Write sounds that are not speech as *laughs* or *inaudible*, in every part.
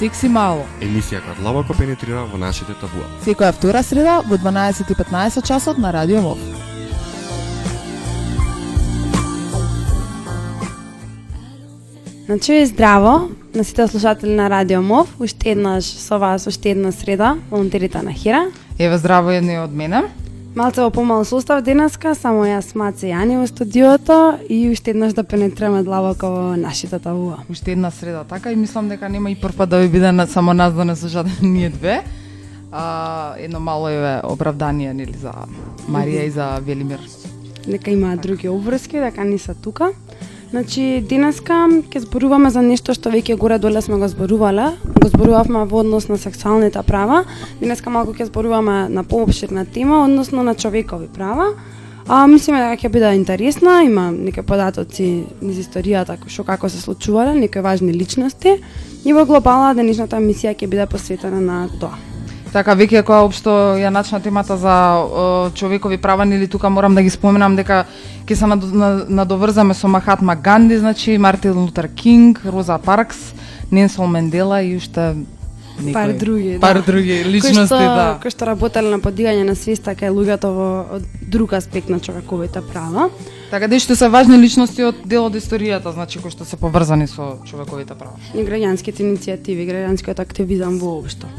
Секси мало. Емисија која длабоко пенетрира во нашите табуа. Секоја втора среда во 12:15 часот на Радио МОВ. Значи, здраво на сите слушатели на Радио МОВ, уште еднаш со вас, уште една среда, волонтерите на Хира. Еве здраво едни од мене. Малце во помал состав денеска, само јас, Маце и Ани во студиото и уште еднаш да пенетраме длабоко во нашите табуа. Уште една среда така и мислам дека нема и прв пат да ви биде на само нас да не слушате *laughs* ние две. А, едно мало е оправдание нели за Марија и за Велимир. Дека има други обврски, дека не се тука. Значи, денеска ќе зборуваме за нешто што веќе горе доле сме го зборувале. Го зборувавме во однос на сексуалните права. Денеска малку ќе зборуваме на поопширна тема, односно на човекови права. А, мислиме дека ќе биде интересна, има некои податоци низ историјата што како се случувале, некои важни личности. И во глобала денешната емисија ќе биде посветена на тоа. Така, веќе која општо ја начна темата за о, човекови права, нели тука морам да ги споменам дека ќе се надоврзаме со Махатма Ганди, значи Мартин Лутер Кинг, Роза Паркс, Ненсел Мендела и уште некои, Пар други, да. пар други личности, кои што, да. Кои што работеле на подигање на свеста кај луѓето во друг аспект на човековите права. Така да што се важни личности од дел од историјата, значи кои што се поврзани со човековите права. И граѓанските иницијативи, граѓанскиот активизам воопшто.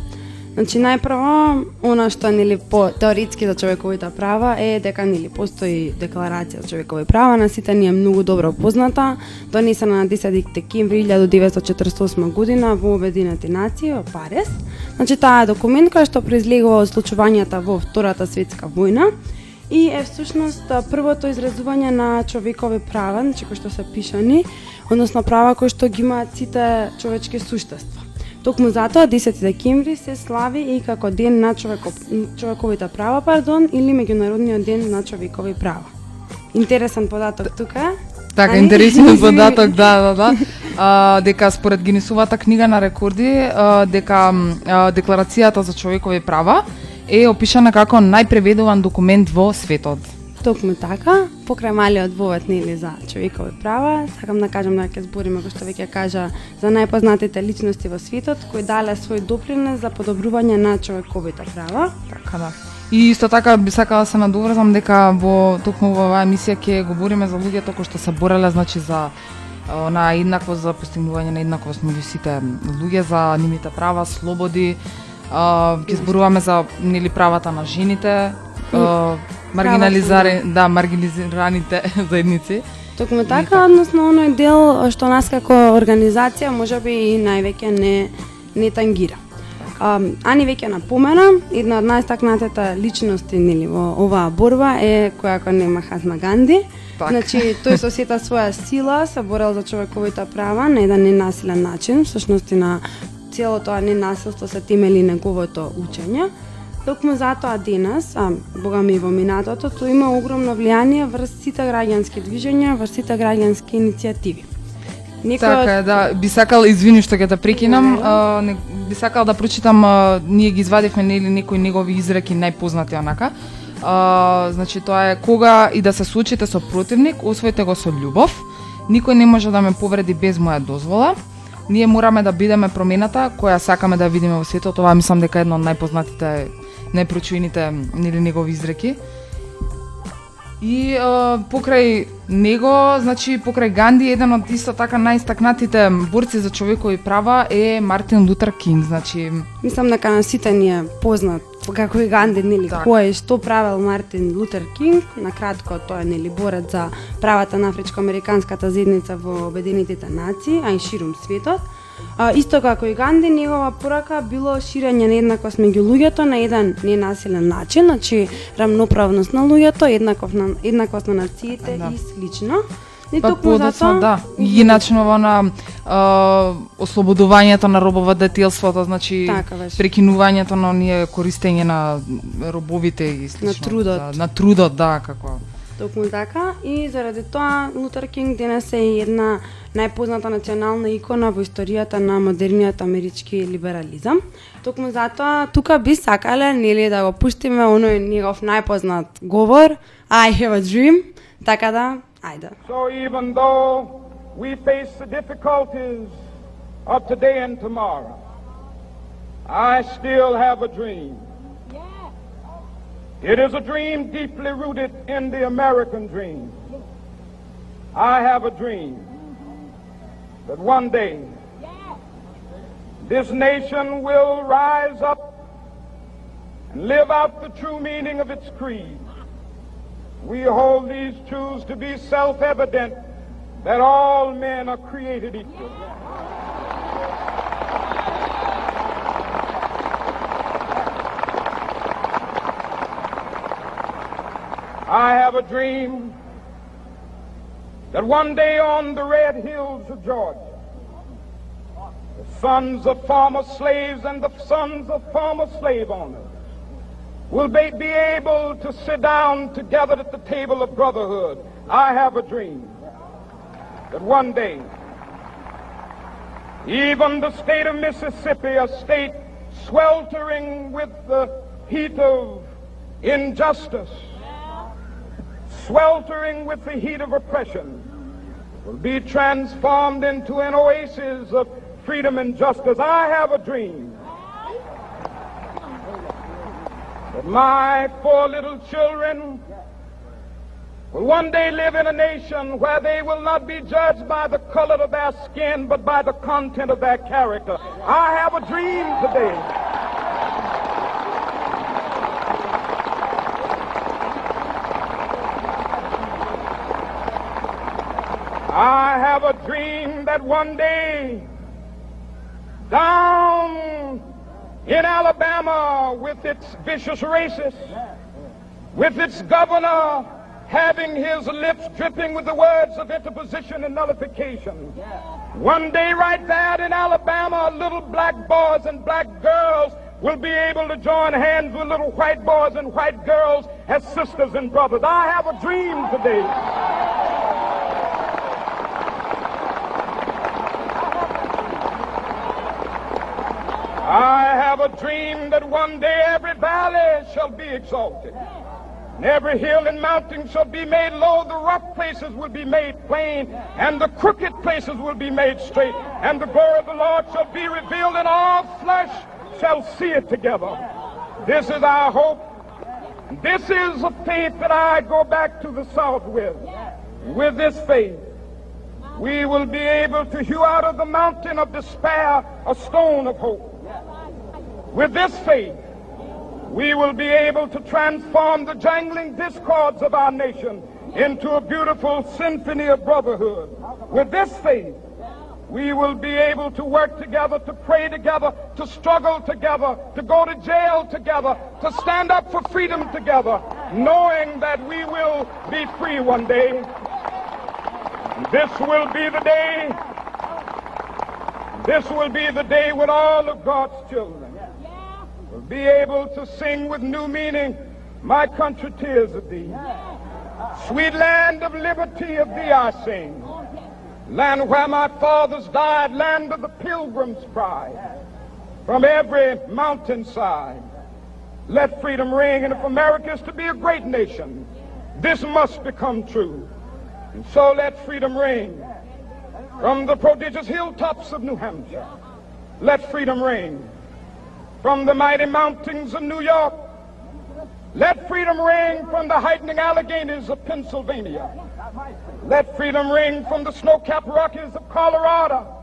Значи најпрво, она што нели по теоретски за човековите права е дека нели постои декларација за човекови права, на сите ни е многу добро позната, донесена на 10 декември 1948 година во Обединети нации во Париз. Значи таа е документ кој што произлегува од случувањата во Втората светска војна и е всушност првото изразување на човекови права, значи кои што се пишани, односно права кои што ги имаат сите човечки суштества. Токму затоа 10 декември се слави и како ден на човеков, човековите права, пардон, или меѓународниот ден на човекови права. Интересен податок тука. Така, интересен *laughs* податок, да, да, да. А, дека според Гинисовата книга на рекорди, а, дека а, декларацијата за човекови права е опишана како најпреведуван документ во светот. Токму така, покрај малиот вовет нели за човекови права, сакам да кажам дека ќе збориме кој што веќе кажа за најпознатите личности во светот кои дале свој допринес за подобрување на човековите права. Така да. И исто така би сакала да се надоврзам дека во токму во оваа емисија ќе говориме за луѓето кои што се бореле значи за на еднаквост за постигнување на еднаквост меѓу сите луѓе за нивните права, слободи. Ќе зборуваме за нели правата на жените, маргинализари, да, маргинализираните *laughs* заедници. Токму така, односно оној дел што нас како организација можеби и највеќе не не тангира. А, Ани веќе напомена, една од најстакнатите личности нели во оваа борба е која кој не Махатма Ганди. Така. Значи, тој со сета своја сила се борел за човековите права на еден ненасилен начин, всушност и на цело тоа ненасилство се темели неговото учење. Токму затоа денес, а бога ми во минатото, тој има огромно влијание врз сите граѓански движења, врз сите граѓански иницијативи. Некој Така е, да, би сакал, извини што ќе те прекинам, Не. а, не, би сакал да прочитам, а, ние ги извадивме нели некои негови изреки најпознати онака. А, значи тоа е кога и да се случите со противник, освоите го со љубов. Никој не може да ме повреди без моја дозвола. Ние мораме да бидеме промената која сакаме да видиме во светот. Ова мислам дека е едно од најпознатите, најпрочуените нели негови изреки. И а, покрај него, значи покрај Ганди, еден од исто така најстакнатите борци за човекови права е Мартин Лутер Кинг, значи Мислам дека на сите ни е познат како и Ганди, нели, Така. кој е што правел Мартин Лутер Кинг, на кратко тој е нели борец за правата на афричко-американската заедница во Обединетите нации, а и ширум светот. А, исто како и Ганди, негова порака било ширење на еднаквост меѓу луѓето на еден ненасилен начин, значи рамноправност на луѓето, еднаков на еднаквост на нациите Да. и слично. И па токму подоцна, да, и ги на а, ослободувањето на робово детелството, значи Така прекинувањето на оние користење на робовите и слично. На трудот. Да, на трудот, да, како. Токму така и заради тоа Лутер Кинг денес е една најпозната национална икона во историјата на модерниот амерички либерализам. Токму затоа тука би сакале нели да го пуштиме оној негов најпознат говор I have a dream, така да ајде. So even though we face the difficulties of today and tomorrow, I still have a dream. It is a dream deeply rooted in the American dream. I have a dream that one day this nation will rise up and live out the true meaning of its creed. We hold these truths to be self-evident that all men are created equal. I have a dream that one day on the red hills of Georgia, the sons of former slaves and the sons of former slave owners will be, able to sit down together at the table of brotherhood. I have a dream that one day, even the state of Mississippi, a state sweltering with the heat of injustice, sweltering with the heat of oppression, will be transformed into an oasis of freedom and justice. I have a dream that my four little children will one day live in a nation where they will not be judged by the color of their skin, but by the content of their character. I have a dream today. A dream that one day down in Alabama with its vicious racists, with its governor having his lips dripping with the words of interposition and nullification. One day right there in Alabama, little black boys and black girls will be able to join hands with little white boys and white girls as sisters and brothers. I have a dream today. I have a dream that one day every valley shall be exalted. And every hill and mountain shall be made low. The rough places will be made plain. And the crooked places will be made straight. And the glory of the Lord shall be revealed, and all flesh shall see it together. This is our hope. This is a faith that I go back to the South with. With this faith, we will be able to hew out of the mountain of despair a stone of hope. With this faith, we will be able to transform the jangling discords of our nation into a beautiful symphony of brotherhood. With this faith, we will be able to work together, to pray together, to struggle together, to go to jail together, to stand up for freedom together, knowing that we will be free one day. This will be the day. This will be the day when all of God's children be able to sing with new meaning, My country, tears of thee. Sweet land of liberty of thee I sing. Land where my fathers died, land of the pilgrim's pride. From every mountainside, let freedom ring. And if America is to be a great nation, this must become true. And so let freedom ring. From the prodigious hilltops of New Hampshire, let freedom ring. From the mighty mountains of New York, let freedom ring from the heightening Alleghanies of Pennsylvania. Let freedom ring from the snow-capped Rockies of Colorado.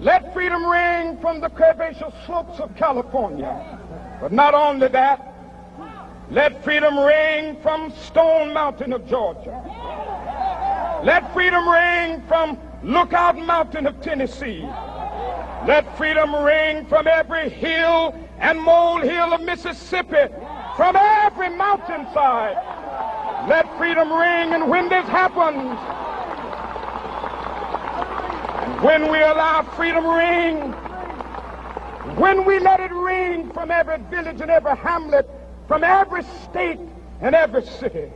Let freedom ring from the curvaceous slopes of California. But not only that, let freedom ring from Stone Mountain of Georgia. Let freedom ring from Lookout Mountain of Tennessee. Let freedom ring from every hill and molehill of Mississippi, from every mountainside. Let freedom ring, and when this happens, when we allow freedom ring, when we let it ring from every village and every hamlet, from every state and every city,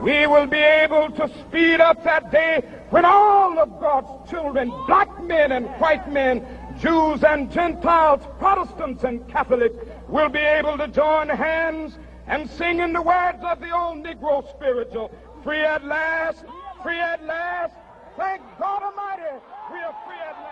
we will be able to speed up that day when all of God's children, black men and white men, Jews and Gentiles, Protestants and Catholics, will be able to join hands and sing in the words of the old Negro spiritual, free at last, free at last, thank God Almighty, we are free at last.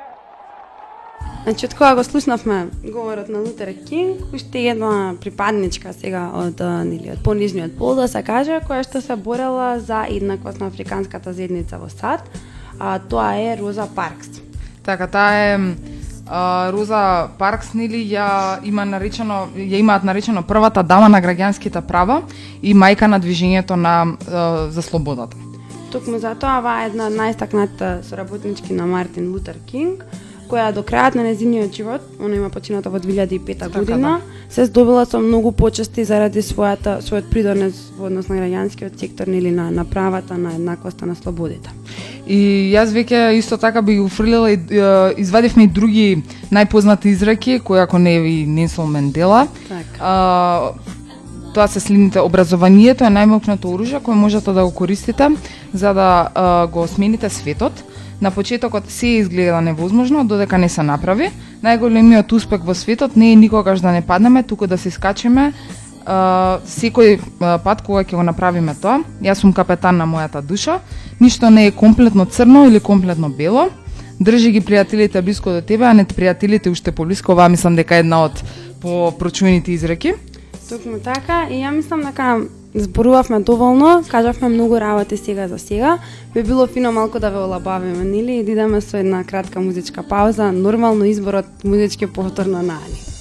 Значи, од кога го слушнавме говорот на Лутер Кинг, уште една припадничка сега од, нели, од понижниот пол, да се каже, која што се борела за еднаквост на африканската заедница во САД, а тоа е Роза Паркс. Така, таа е а, Роза Паркс, нели, ја има наречено, ја имаат наречено првата дама на граѓанските права и мајка на движењето на а, за слободата. Токму затоа ова е една од најстакнатите соработнички на Мартин Лутер Кинг, која до крајот на незиниот живот, она има почината во 2005 Така, година, се здобила со многу почести заради својата својот придонес во однос на граѓанскиот сектор или на на правата на еднаквоста на слободите. И јас веќе исто така би уфрлила и извадивме и други најпознати изреки, кои ако не е и Нелсон Мендела. Така. А, тоа се следните образованието е најмокното оружје кое можете да го користите за да а, го смените светот. На почетокот се изгледа невозможно додека не се направи. Најголемиот успех во светот не е никогаш да не паднеме, туку да се скачиме Uh, секој uh, пат кога ќе го направиме тоа. Јас сум капетан на мојата душа. Ништо не е комплетно црно или комплетно бело. Држи ги пријателите близко до тебе, а не пријателите уште поблиско. Ова мислам дека е една од по прочуените изреки. Токму така, и ја мислам дека зборувавме доволно, кажавме многу работи сега за сега. Би било фино малку да ве олабавиме, нели? И да идеме со една кратка музичка пауза, нормално изборот музички повторно на Ани.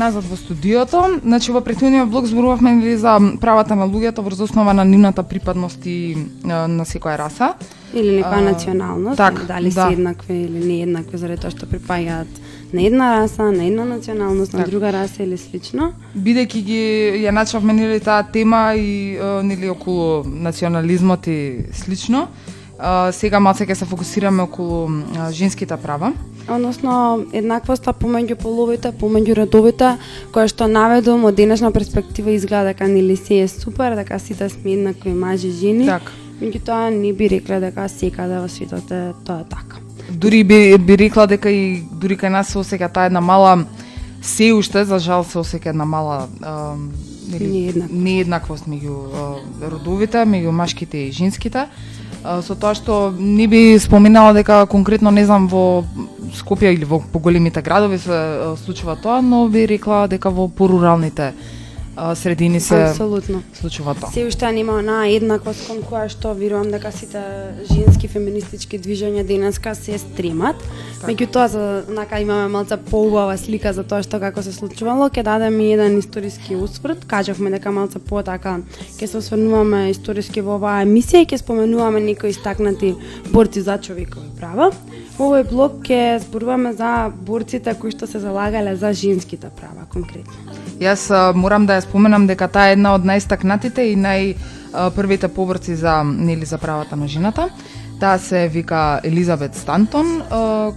Назад во студиото. Значи во претходниот блок зборувавме нели за правата на луѓето врз основа на нивната припадност и на секоја раса. Или некоја А, националност, така, дали да. се еднакви или не еднакви заради тоа што припаѓаат на една раса, на една националност, на Така. друга раса или слично. Бидејќи ги ја начавме нели таа тема и нели околу национализмот и слично, а, сега малце ќе се фокусираме околу а, женските права. Односно, еднаквоста помеѓу половите, помеѓу родовите, која што наведум од денешна перспектива изгледа дека нели се е супер, дека сите сме еднакви мажи и жени. Така. Меѓутоа не би рекле дека секаде во светот е тоа така. Дури би, би рекла дека и дури кај нас се осеќа таа една мала се уште за жал се осеќа една мала а, Нееднаквост. нееднаквост меѓу родовите, меѓу машките и женските. Со тоа што не би споменала дека конкретно не знам во Скопје или во поголемите градови се случува тоа, но би рекла дека во поруралните средини се Апсолутно. случува тоа. Се уште нема онаа еднаквост кон која што верувам дека сите женски феминистички движења денеска се стремат. Меѓутоа за нака имаме малце поубава слика за тоа што како се случувало, ќе дадеме еден историски усврт. Кажавме дека малце потака ќе се осврнуваме историски во оваа емисија и ќе споменуваме некои истакнати борци за човекови права. Во овој блок ќе зборуваме за борците кои што се залагале за женските права конкретно. Јас морам да ја споменам дека таа е една од најстакнатите и нај првите поборци за нели за правата на жената. Таа се вика Елизабет Стантон,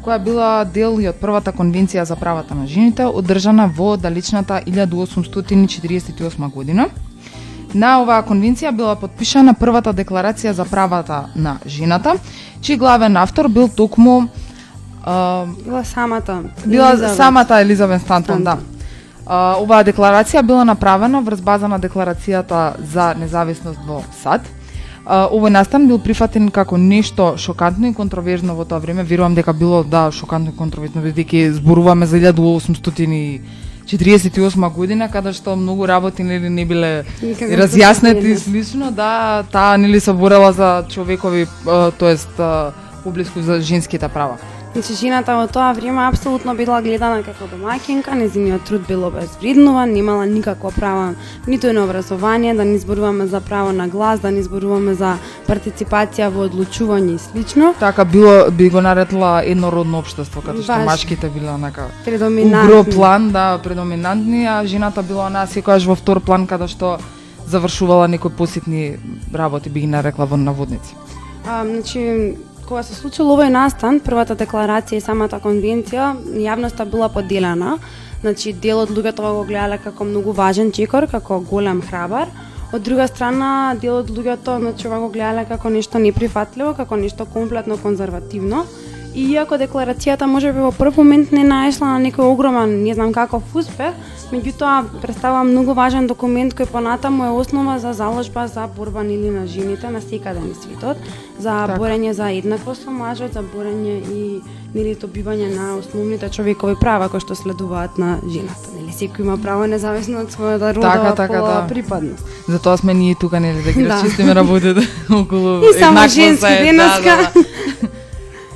која била дел и од првата конвенција за правата на жените, одржана во далечната 1848 година. На оваа конвенција била подпишана првата декларација за правата на жената, чиј главен автор бил токму Била самата била Елизавет. самата Елизабет Стантон, да. Оваа декларација била направена врз база на декларацијата за независност во САД. Овој настан бил прифатен како нешто шокантно и контроверзно во тоа време. Верувам дека било да шокантно и контроверзно бидејќи зборуваме за 1848 година каде што многу работи нели не биле Никако разјаснети и слично, да, таа нели се борела за човекови, тоест поблиску за женските права. Значи, жената во тоа време апсолутно била гледана како домаќинка, незиниот труд бил обезвреднуван, немала никакво право ниту на образование, да не зборуваме за право на глас, да не зборуваме за партиципација во одлучување и слично. Така било би го наредла еднородно општество каде што Баш. машките биле онака Предоминантни. угро план, да, предоминантни, а жената била онаа секогаш во втор план каде што завршувала некои поситни работи, би ги нарекла во наводници. А, значи, кога се случил овој настан, првата декларација и самата конвенција, јавноста била поделена. Значи, дел од луѓето го гледале како многу важен чекор, како голем храбар. Од друга страна, дел од луѓето значи, го гледале како нешто неприфатливо, како нешто комплетно конзервативно. Иако декларацијата можеби во прв момент не наешла на некој огромен, не знам каков успех, меѓутоа представува многу важен документ кој понатаму е основа за заложба за борба нели на жените на секаде на светот, за Така. борење за еднаквост со мажот, за борење и нели добивање на основните човекови права кои што следуваат на жената. Нели секој има право независно од својата родова Така, така, пола да. припадност. Затоа сме ние тука нели да ги *laughs* Да. расчистиме работите *laughs* околу И само женски за- да, денеска. да, да. *laughs*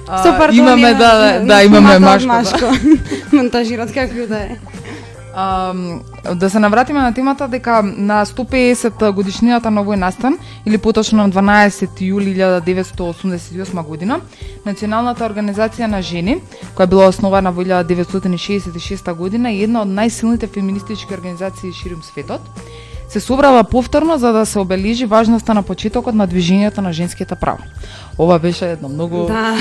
Со пардон, имаме има- да, да, да имаме машко. да. *laughs* Монтажират како да е. А, да се навратиме на темата дека на 150 годишнината на овој настан или поточно на 12 јули 1988 година Националната организација на жени, која била основана во 1966 година и една од најсилните феминистички организации ширум светот, се собрала повторно за да се обележи важноста на почетокот на движењето на женските права. Ова беше едно многу Да,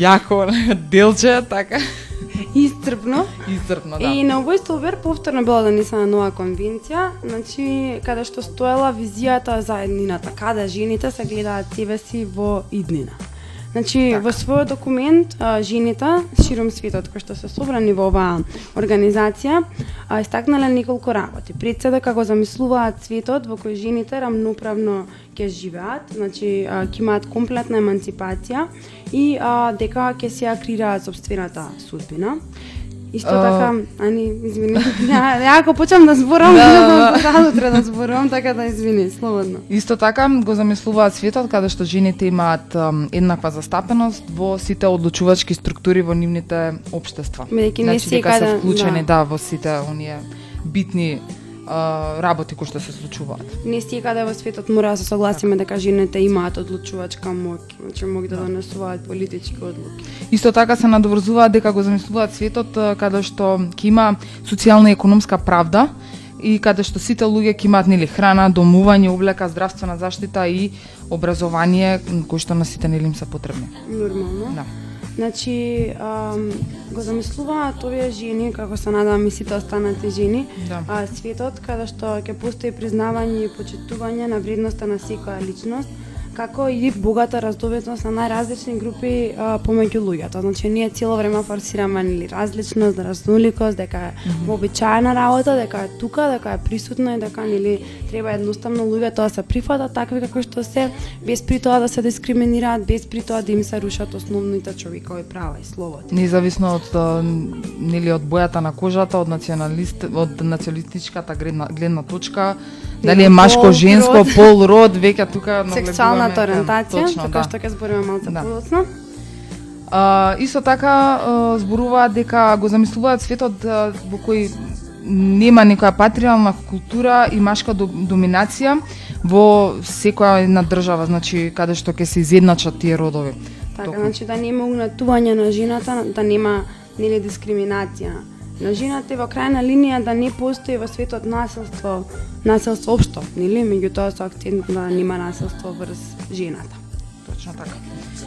јако *laughs* делче, така истрпно. изцрпно, да. И на овој столбер повторно била донесена нова конвенција, значи каде што стоела визијата за еднината, каде жените се гледаат себе си во иднина. Значи, Така. во својот документ, а, жените широм светот кои што се собрани во оваа организација, а, истакнале неколку работи. Пред се дека го замислуваат светот во кој жените рамноправно ќе живеат, значи а, ќе имаат комплетна емансипација и а, дека ќе се ја собствената судбина. Исто така, ани, извини, *laughs* ја, ја ако почнам да зборам, Да, *laughs* да, да. да, да, утре да зборам, така да извини, слободно. Исто така го замислуваат светот каде што жените имаат еднаква застапеност во сите одлучувачки структури во нивните општества. Бидејќи не значи дека се вклучени да. да. во сите оние битни а, работи кои што се случуваат. Не секаде во светот мора да се согласиме дека жените имаат одлучувачка моќ, значи могат да донесуваат политички одлуки. Исто така се надоврзуваат дека го замислуваат светот каде што ќе има социјална и економска правда и каде што сите луѓе ќе имаат нели храна, домување, облека, здравствена заштита и образование кои што на сите нели им се потребни. Нормално. Да. Значи, ам, го замислуваат овие жени, како се надам и сите останати жени, Да. а, светот каде што ќе постои признавање и почитување на вредноста на секоја личност, како и богата раздобитност на најразлични групи а, помеѓу луѓето. Значи, ние цело време форсираме нели различност, разноликост, дека е вообичаена работа, дека е тука, дека е присутна и дека нели треба едноставно луѓето да се прифатат такви како што се, без при тоа да се дискриминираат, без при тоа да им се рушат основните човекови права и слободи. Независно од нели од бојата на кожата, од националист од националистичката гледна, гледна точка, дали е машко, женско, пол, род, веќе тука *laughs* Сексуалната ориентација, така да. што ќе збориме малку Да. подоцна. А, исто така а, зборуваат дека го замислуваат светот а, во кој нема некоја патриарна култура и машка до, доминација во секоја една држава, значи каде што ќе се изедначат тие родови. Така, Токму. значи да нема угнетување на жената, да нема нели дискриминација на жената и во крајна линија да не постои во светот насилство, насилство општо, нели, меѓутоа со акцент да нема насилство врз жената. Точно така.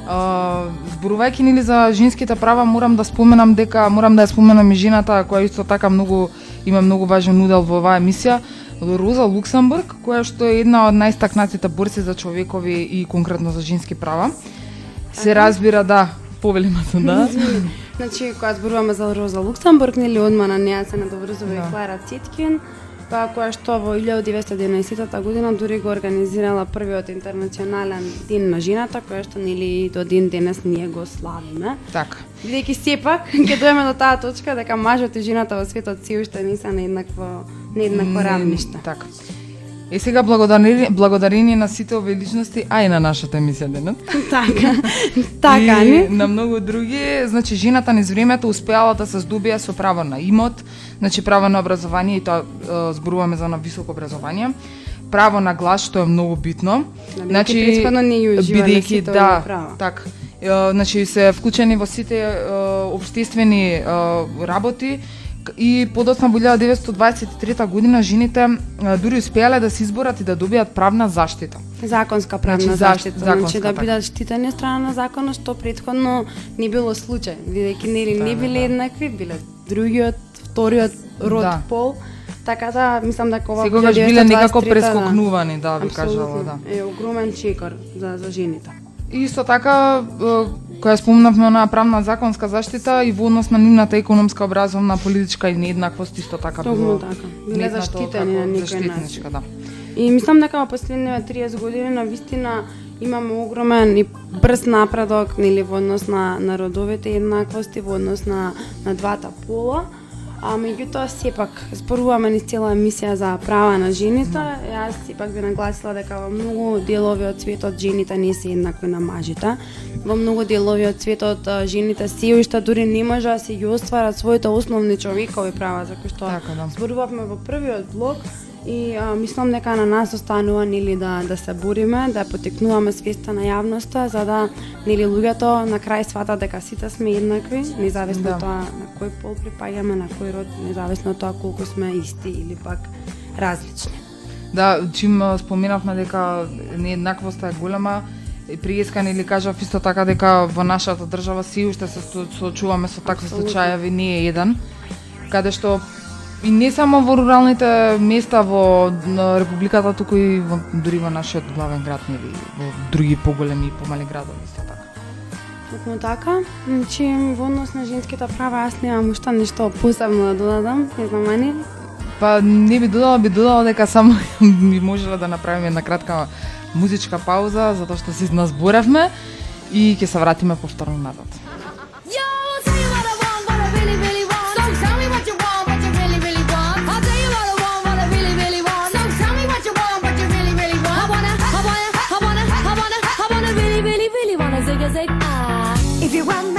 А, зборувајќи нели за женските права, морам да споменам дека морам да ја споменам и жената која исто така многу има многу важен удел во оваа емисија, Роза Луксембург, која што е една од најстакнатите борци за човекови и конкретно за женски права. Се разбира да, повелима се да. Значи, кога зборуваме за Роза Луксембург, нели одма на неа се надоврзува Да. и Клара Циткин, па која што во 1911 година дури го организирала првиот интернационален ден на жената, која што нели до ден денес ние го славиме. Така. Бидејќи сепак *laughs* ќе дојдеме до таа точка дека мажот и жената во светот се уште не се на еднакво на еднакво равниште. Така. Е сега благодарение, благодарение на сите овие личности, а и на нашата емисија денес. така. *laughs* така, и не? на многу други, значи жената низ времето успеала да се здобија со право на имот, значи право на образование и тоа е, зборуваме за на високо образование, право на глас што е многу битно. Значи претходно не уживале бидејќи да, така. Е, значи се вклучени во сите е, обштествени е, работи и подоцна во 1923 година жените дури успеале да се изборат и да добијат правна заштита. Законска правна Значи, заштита, заш- значи законска, да така. бидат штитени страна на законот, што претходно не било случај, бидејќи нели не да, биле да. еднакви, биле другиот, вториот род Да. пол. Така да, мислам дека ова Секогаш биле 1923 некако да. прескокнувани, да, би кажала, да. Е огромен чекор за за жените. И Исто така, која спомнавме онаа правна законска заштита и во однос на нивната економска, образовна, политичка и нееднаквост исто така Токму било. така. Биле метнато заштитени на некој заштитничка, да. И мислам дека во последниве 30 години на вистина имаме огромен и брз напредок нели во однос на на родовите еднаквости, во однос на на двата пола. А меѓутоа сепак зборуваме низ цела емисија за права на жените. Јас сепак би нагласила дека во многу делови од светот жените не се еднакви на мажите. Во многу делови од светот жените се уште дури не може да се ги остварат своите основни човекови права, за кои што Така, да. зборувавме во првиот блок и а, мислам дека на нас останува нели да да се бориме, да потекнуваме свеста на јавноста за да нели луѓето на крај сватат дека сите сме еднакви, независно Да. тоа на кој пол припаѓаме, на кој род, независно тоа колку сме исти или пак различни. Да, чим споменавме дека нееднаквоста е голема, и приеска или кажав исто така дека во нашата држава си уште се со- соочуваме со такви случаеви, не е еден, каде што и не само во руралните места во републиката, туку и во, дури во нашиот главен град, нели, во други поголеми и помали градови исто така. Токму така, значи во однос на женските права јас немам уште ништо посебно да додадам, не знам ани. Па не би додала, би додала дека само *laughs* би можеле да направиме една кратка музичка пауза, затоа што се назборевме и ќе се вратиме повторно назад. music. If you want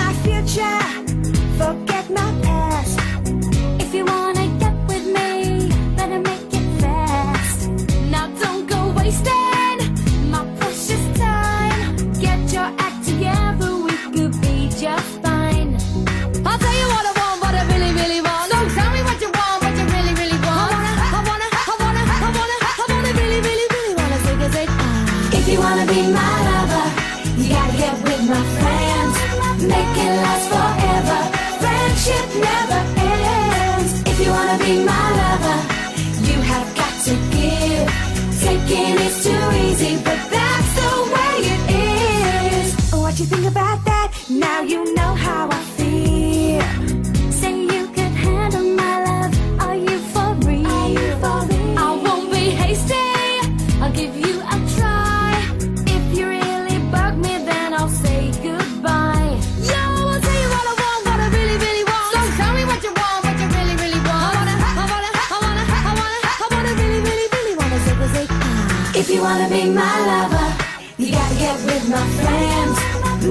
you wanna be my lover, you gotta get with my friends.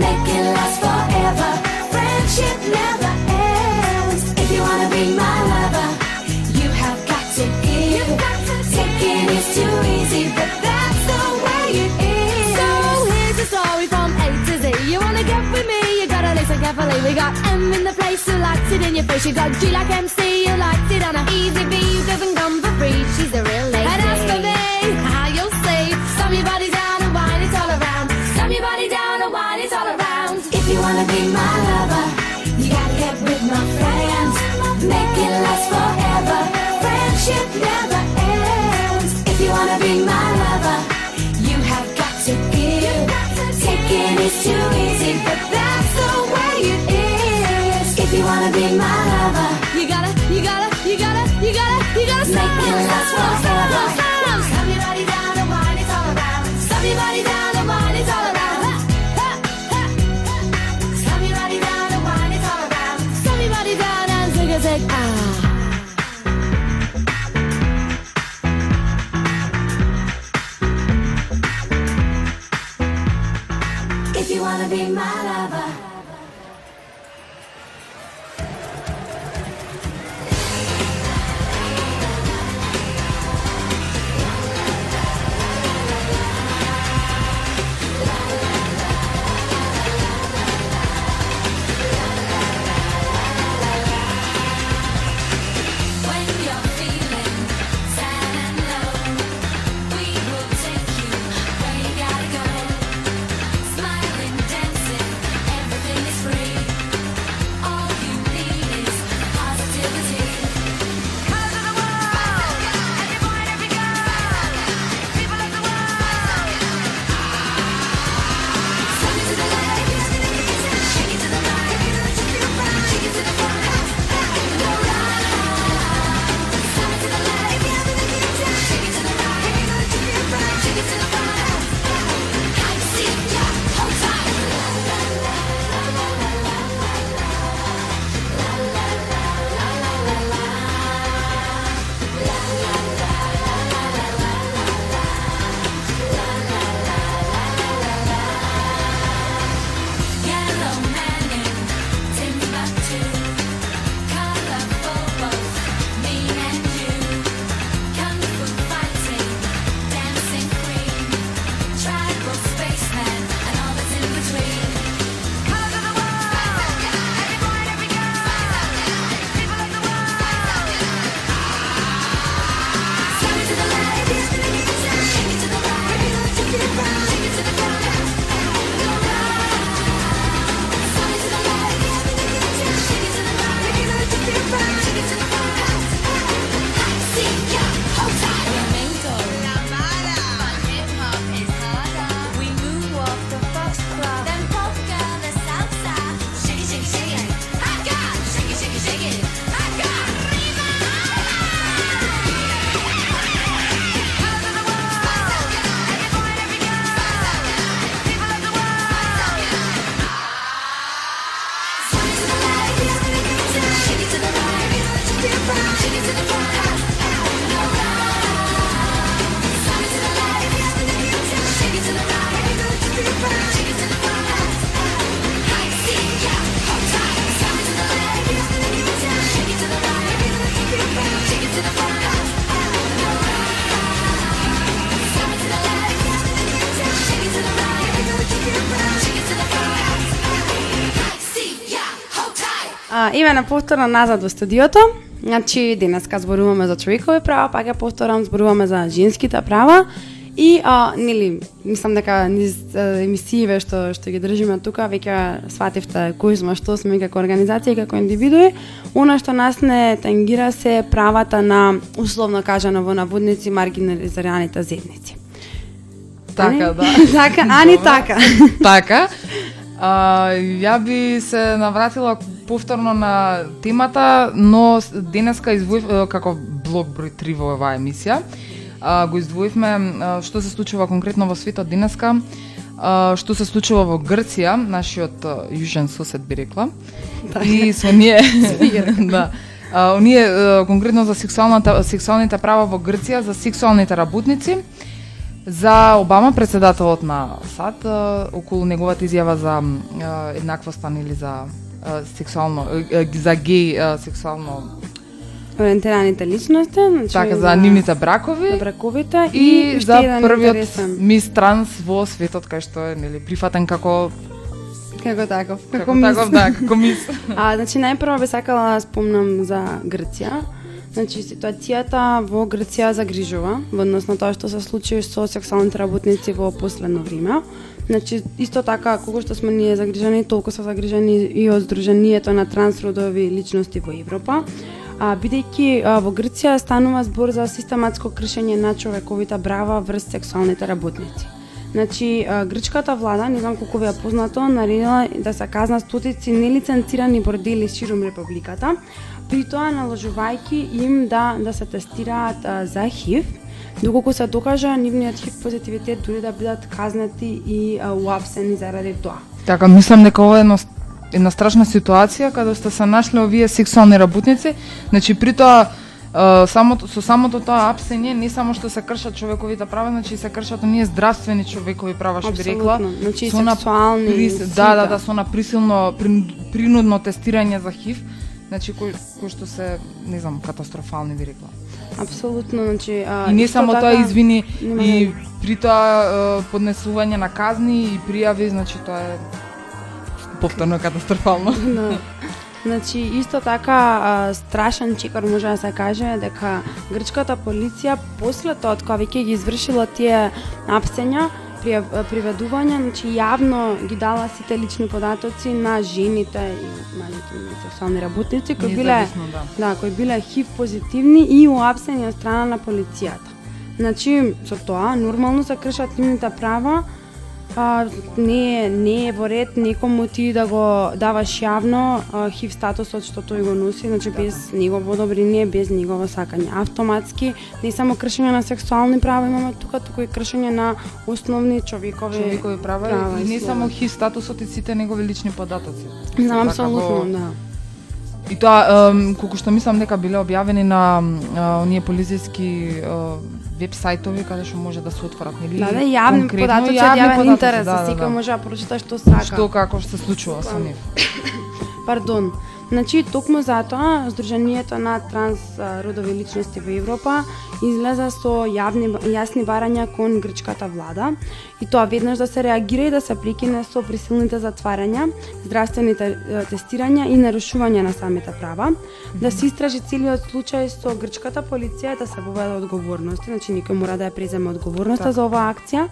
Make it last forever. Friendship never ends. If you wanna be my lover, you have got to give. Taking is too easy, but that's the way it is. So here's a story from A to Z. You wanna get with me? You gotta listen carefully. We got M in the place who likes it in your face. You got G like MC who likes it on a easy V. who doesn't come for free. She's a real lady. parties all around. If you wanna be my lover, you gotta get with my friends. Make it last forever. Friendship never ends. If you wanna be my lover, you have got to give. Taking is too easy, but that's the way it is. If you wanna be my lover, you gotta, you gotta, you gotta, you gotta, you gotta make it last forever. wanna be my lover? Иве на повторно назад во студиото. Значи, денеска зборуваме за човекови права, пак ја повторам, зборуваме за женските права. И, а, нели, мислам дека низ емисииве што, што ги држиме тука, веќе сватевте кој сме, што сме како организација и како индивидуи. Она што нас не тангира се правата на, условно кажано во наводници, маргинализираните заедници. Така, да. *laughs* така, ани така. така. А, ја би се навратила повторно на темата, но денеска издвоив е, како блок број 3 во оваа емисија. А, го издвоивме што се случува конкретно во светот денеска, а, што се случува во Грција, нашиот јужен сосед би рекла. И со ние *laughs* *laughs* да. А, оние конкретно за сексуалната сексуалните права во Грција за сексуалните работници. За Обама, председателот на САД, околу неговата изјава за еднаквоста или за сексуално за геј сексуално Ориентираните личности, значи така за нивните бракови за браковите и, и, за првиот мис транс во светот кај што е нели прифатен како Како таков, како, како мис. таков да, како мис. *laughs* А, значи најпрво би сакала да спомнам за Грција. Значи ситуацијата во Грција загрижува во однос на тоа што се случи со сексуалните работници во последно време. Значи исто така колку што сме ние загрижени, толку се загрижени и од Сдруженијето на трансродови личности во Европа. А, бидејќи а, во Грција станува збор за систематско кршење на човековите права врз сексуалните работници. Значи, а, грчката влада, не знам колку ви е познато, наредила да се казна стотици нелиценцирани бордели ширум републиката, при тоа наложувајќи им да да се тестираат а, за ХИВ, доколку се докажа нивниот ХИВ позитивитет дури да бидат казнати и а, уапсени заради тоа. Така, мислам дека ова е едно, една страшна ситуација каде сте се нашле овие сексуални работници. Значи при тоа е, самото со самото тоа апсење не само што се кршат човековите права, значи се кршат оние здравствени човекови права што би рекла. Значи, со сексуални, прис-. Да, да, да, со на присилно прин- принудно тестирање за ХИВ, значи кои, кои што се, не знам, катастрофални би рекла. Апсолутно, значи а, И не само така- тоа, извини, нема и време. при тоа поднесување на казни и пријави, значи тоа е повторно катастрофално. *laughs* Да. Значи, исто така, а, страшен чекор може да се каже дека грчката полиција после тоа од кога веќе ги извршила тие апсења, при, приведување, значи јавно ги дала сите лични податоци на жените и мажите и сексуални работници кои биле да. да, кои биле ХИВ позитивни и уапсени од страна на полицијата. Значи, со тоа нормално се кршат нивните права, а, не, е- не е во ред некому ти да го даваш јавно а, хив статусот што тој го носи, значи без негово одобрение, без негово сакање. Автоматски не само кршење на сексуални права имаме тука, туку и кршење на основни човекови, човекови права, права и не слободи. само хив статусот и сите негови лични податоци. Знам Така апсолутно, го- да. И тоа, колку што мислам дека биле објавени на оние полициски веб сајтови каде што може да се отворат, нели? Да, да, јавни податоци, од јавни јавен податоци, интерес, да, да, да, секој да. може да прочита што сака. Што како што се случува со нив. *coughs* Пардон. Значи, токму затоа, Сдруженијето на трансродови личности во Европа излезе со јавни, јасни барања кон грчката влада и тоа веднаш да се реагира и да се прекине со присилните затварања, здравствените тестирања и нарушување на самите права, да се истражи целиот случај со грчката полиција да се воведе одговорности, значи никој мора да ја преземе одговорноста за оваа акција,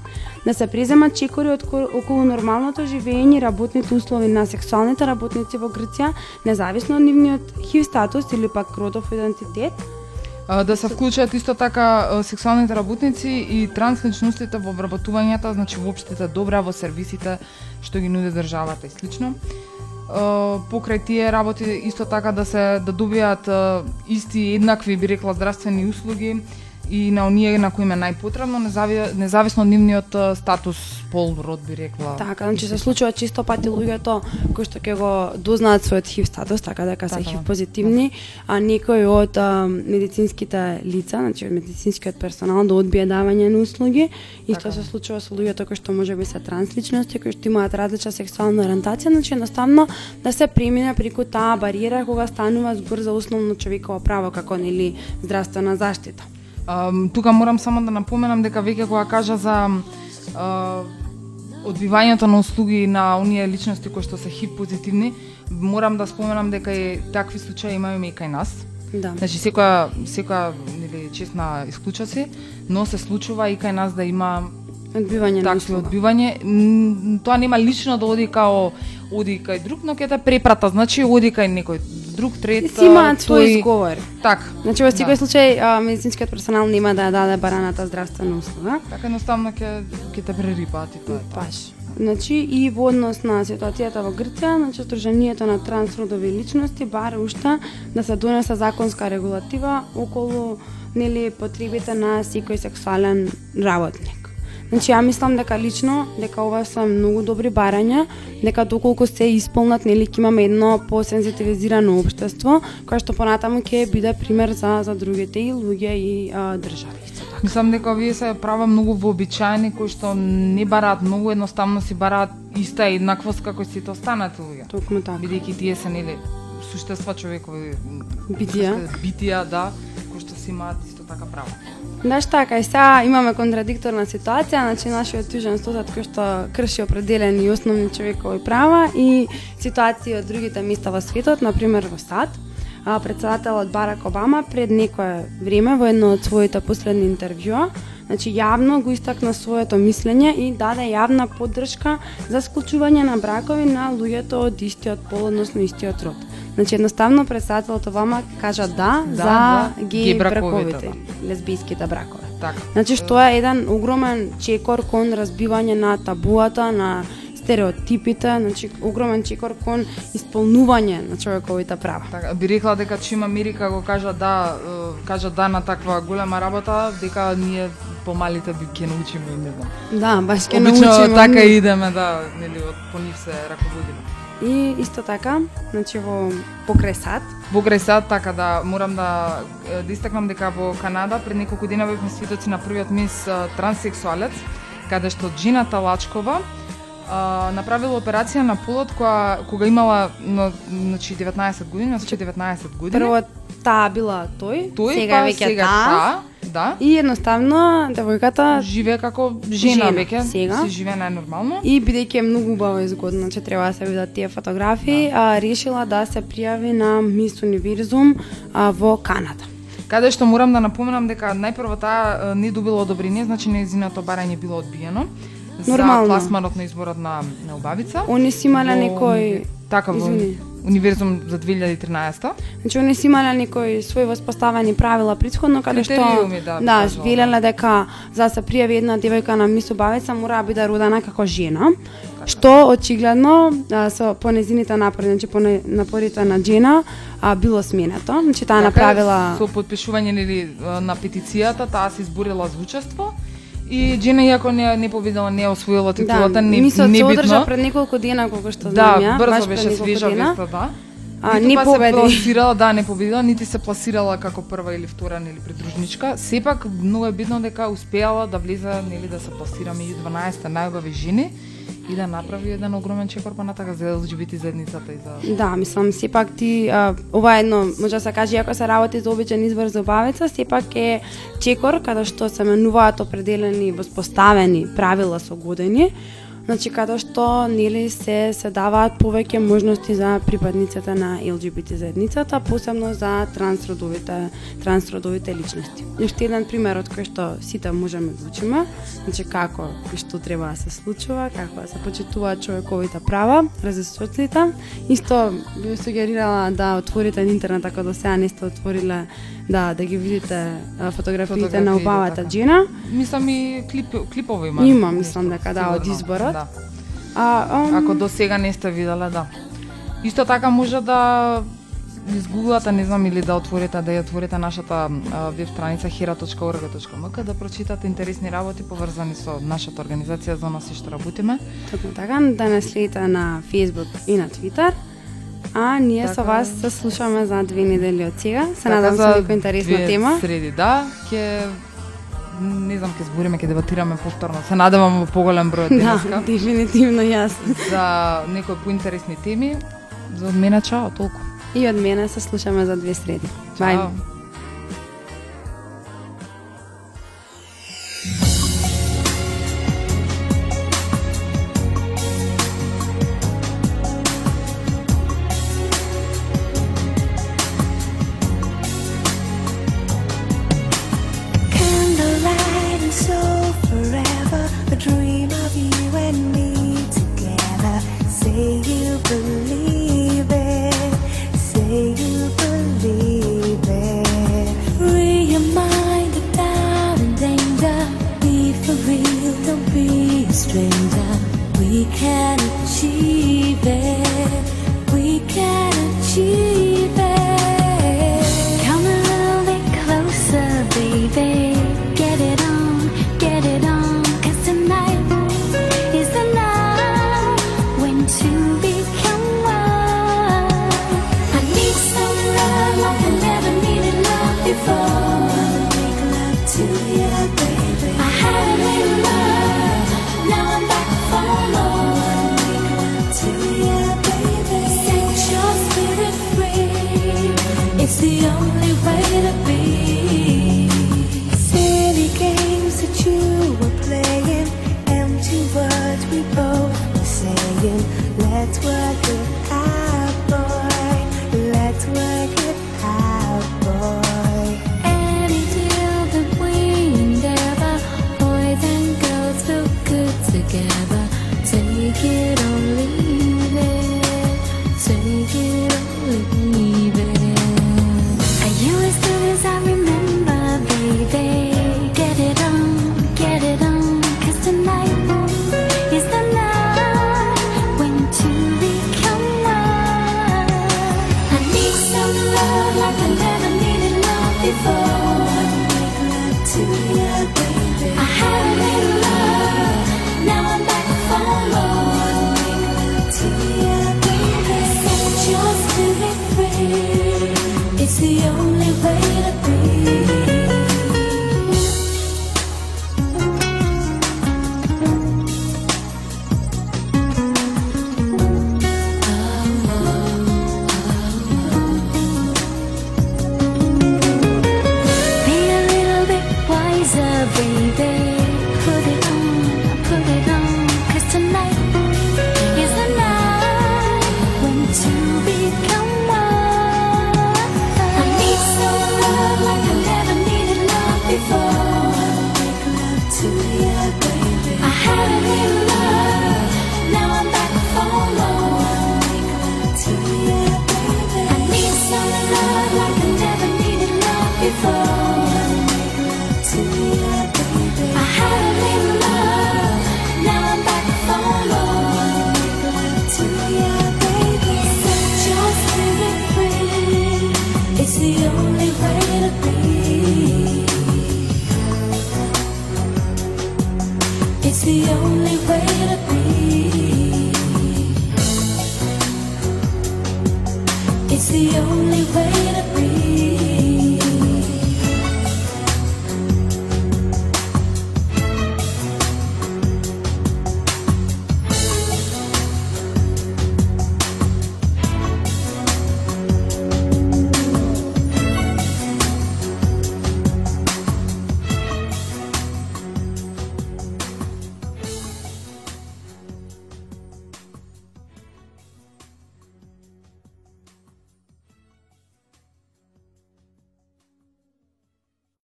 да се преземат чекори од околу нормалното живење и работните услови на сексуалните работници во Грција, независно од нивниот хив статус или пак родов идентитет, да се вклучат исто така сексуалните работници и трансличностите во вработувањата, значи воопштите добра во сервисите што ги нуди државата и слично. Покрај тие работи исто така да се да добијат исти еднакви би рекла здравствени услуги и на оние на кои им е најпотребно, незави, независно од нивниот статус, пол, род би рекла. Така, значи се случува чисто пати луѓето кои што ќе го дознаат својот хив статус, така дека се Така. хив позитивни, а некои од а, медицинските лица, значи од медицинскиот персонал да одбие давање на услуги. Исто Така. се случува со луѓето кои што можеби се трансличности, кои што имаат различна сексуална ориентација, значи едноставно да се премине преку таа бариера кога станува збор за основно човеково право како нели здравствена заштита. Тука морам само да напоменам дека веќе кога кажа за а, одбивањето на услуги на оние личности кои што се хип позитивни, морам да споменам дека и такви случаи имаме и кај нас. Да. Значи секоја секоја нели честна исклуча се, но се случува и кај нас да има Одбивање на услуга. одбивање. Тоа нема лично да оди као оди кај друг, но ќе те препрата, значи оди кај некој друг, трет. Си имаат свој изговор. Така. Значи во секој Да. случај а, медицинскиот персонал нема да ја даде бараната здравствена услуга. Така едноставно ќе ќе те прерипаат и тоа е тоа. Баш. Значи и во однос на ситуацијата во Грција, значи Сдруженијето на трансродови личности бара уште да се донесе законска регулатива околу нели потребите на секој сексуален работник. Значи ја мислам дека лично дека ова се многу добри барања, дека доколку се исполнат нели ќе имаме едно посензитивизирано општество кое што понатаму ќе биде пример за за другите и луѓе и а, држави. така. Мислам дека овие се права многу вообичаени кои што не бараат многу едноставно си бараат иста еднаквост како сите останати луѓе. Токму така. Бидејќи тие се нели суштества човекови Битија. битија, да, кои што си имаат исто така право. Знаеш така, и сега имаме контрадикторна ситуација, значи нашиот тужен статут кој што крши определени основни човекови права и ситуации од другите места во светот, на пример во САД. Председателот Барак Обама пред некое време во едно од своите последни интервјуа, значи јавно го истакна своето мислење и даде јавна поддршка за склучување на бракови на луѓето од истиот пол, односно истиот род. Значи едноставно председателот Обама кажа да, Да, за геј геј браковите, браковите, лесбиските бракови. Така. Значи што е еден огромен чекор кон разбивање на табуата, на стереотипите, значи огромен чекор кон исполнување на човековите права. Така, би рекла дека чим Америка го кажа да, кажа да на таква голема работа, дека ние помалите би ќе научиме и не знам. Да, баш ќе Обично научиме. така идеме да, нели од по нив се раководиме. И исто така, значи во покрај сад, Во крај сад, така да морам да, да истакнам дека во Канада пред неколку дена бевме свидоци на првиот мис транссексуалец, каде што Джина Талачкова а, направила операција на полот која кога имала на, значи 19 години, значи 19 години. прво таа била тој, тој сега па веќе сега таа, таа, да. и едноставно девојката живее како жена, Жена, веќе сега. си живее најнормално. И бидејќи е многу убаво изгодно, че треба да се видат тие фотографии, а, решила да се пријави на Мис Универзум а, во Канада. Каде што морам да напоменам дека најпрво таа не добила одобрение, значи нејзиното барање било одбиено. Нормално. За пласманот на изборот на, на убавица. Они си имале Во некој Така, во Извини. Универзум за 2013 Значи, они си имале некои свои воспоставени правила предходно, каде што да, да кажала, велеле дека за да се пријави една девојка на Мис Убавица мора да биде родена како жена, што очигледно а, со по незините напори, значи по напорите на Джена а, било сменето. Значи таа направила Така, со подпишување нели на петицијата, таа се изборила за учество. И Джина иако не не победила, не освоила титулата, не мисот не се одржа битно. пред неколку дена колку што Да, знам ја, баш брзо беше свежа веста, да. А, не па победи. се пласирала, да, не победила, нити се пласирала како прва или втора нели придружничка. Сепак многу е битно дека успеала да влезе нели да се пласира меѓу 12 најубави жени и да направи еден огромен чекор па натака за LGBT заедницата и за Да, мислам, сепак ти, а, ова е едно, може да се каже, ако се работи за обичен избор за убавица, сепак е чекор каде што се менуваат определени воспоставени правила со години, значи каде што нели се се даваат повеќе можности за припадниците на ЛГБТ заедницата, посебно за трансродовите трансродовите личности. Уште еден пример од кој што сите можеме да учиме, значи како и што треба да се случува, како да се почитуваат човековите права, разесоците. Исто би сугерирала да отворите на интернет ако до сега не сте отвориле да да ги видите фотографиите на убавата така. Джина. Мислам и клип, клипови има. Има, мислам дека да, од изборот. Да. А, ам, Ако до сега не сте виделе, да. Исто така може да изгуглате, не знам, или да отворите, да ја отворите нашата веб страница hera.org.mk да прочитате интересни работи поврзани со нашата организација за нас и што работиме. Точно така, да не следите на Facebook и на Twitter. А ние со Така. вас се слушаме за две недели од сега. Се Така, надам за со некоја интересна тема. Среди, да, ќе не знам, ќе збориме, ќе дебатираме повторно. Се надевам во поголем број *laughs* Да, денеска дефинитивно јас. за некои поинтересни теми. За од мене чао, толку. И од мене се слушаме за две среди. Бај.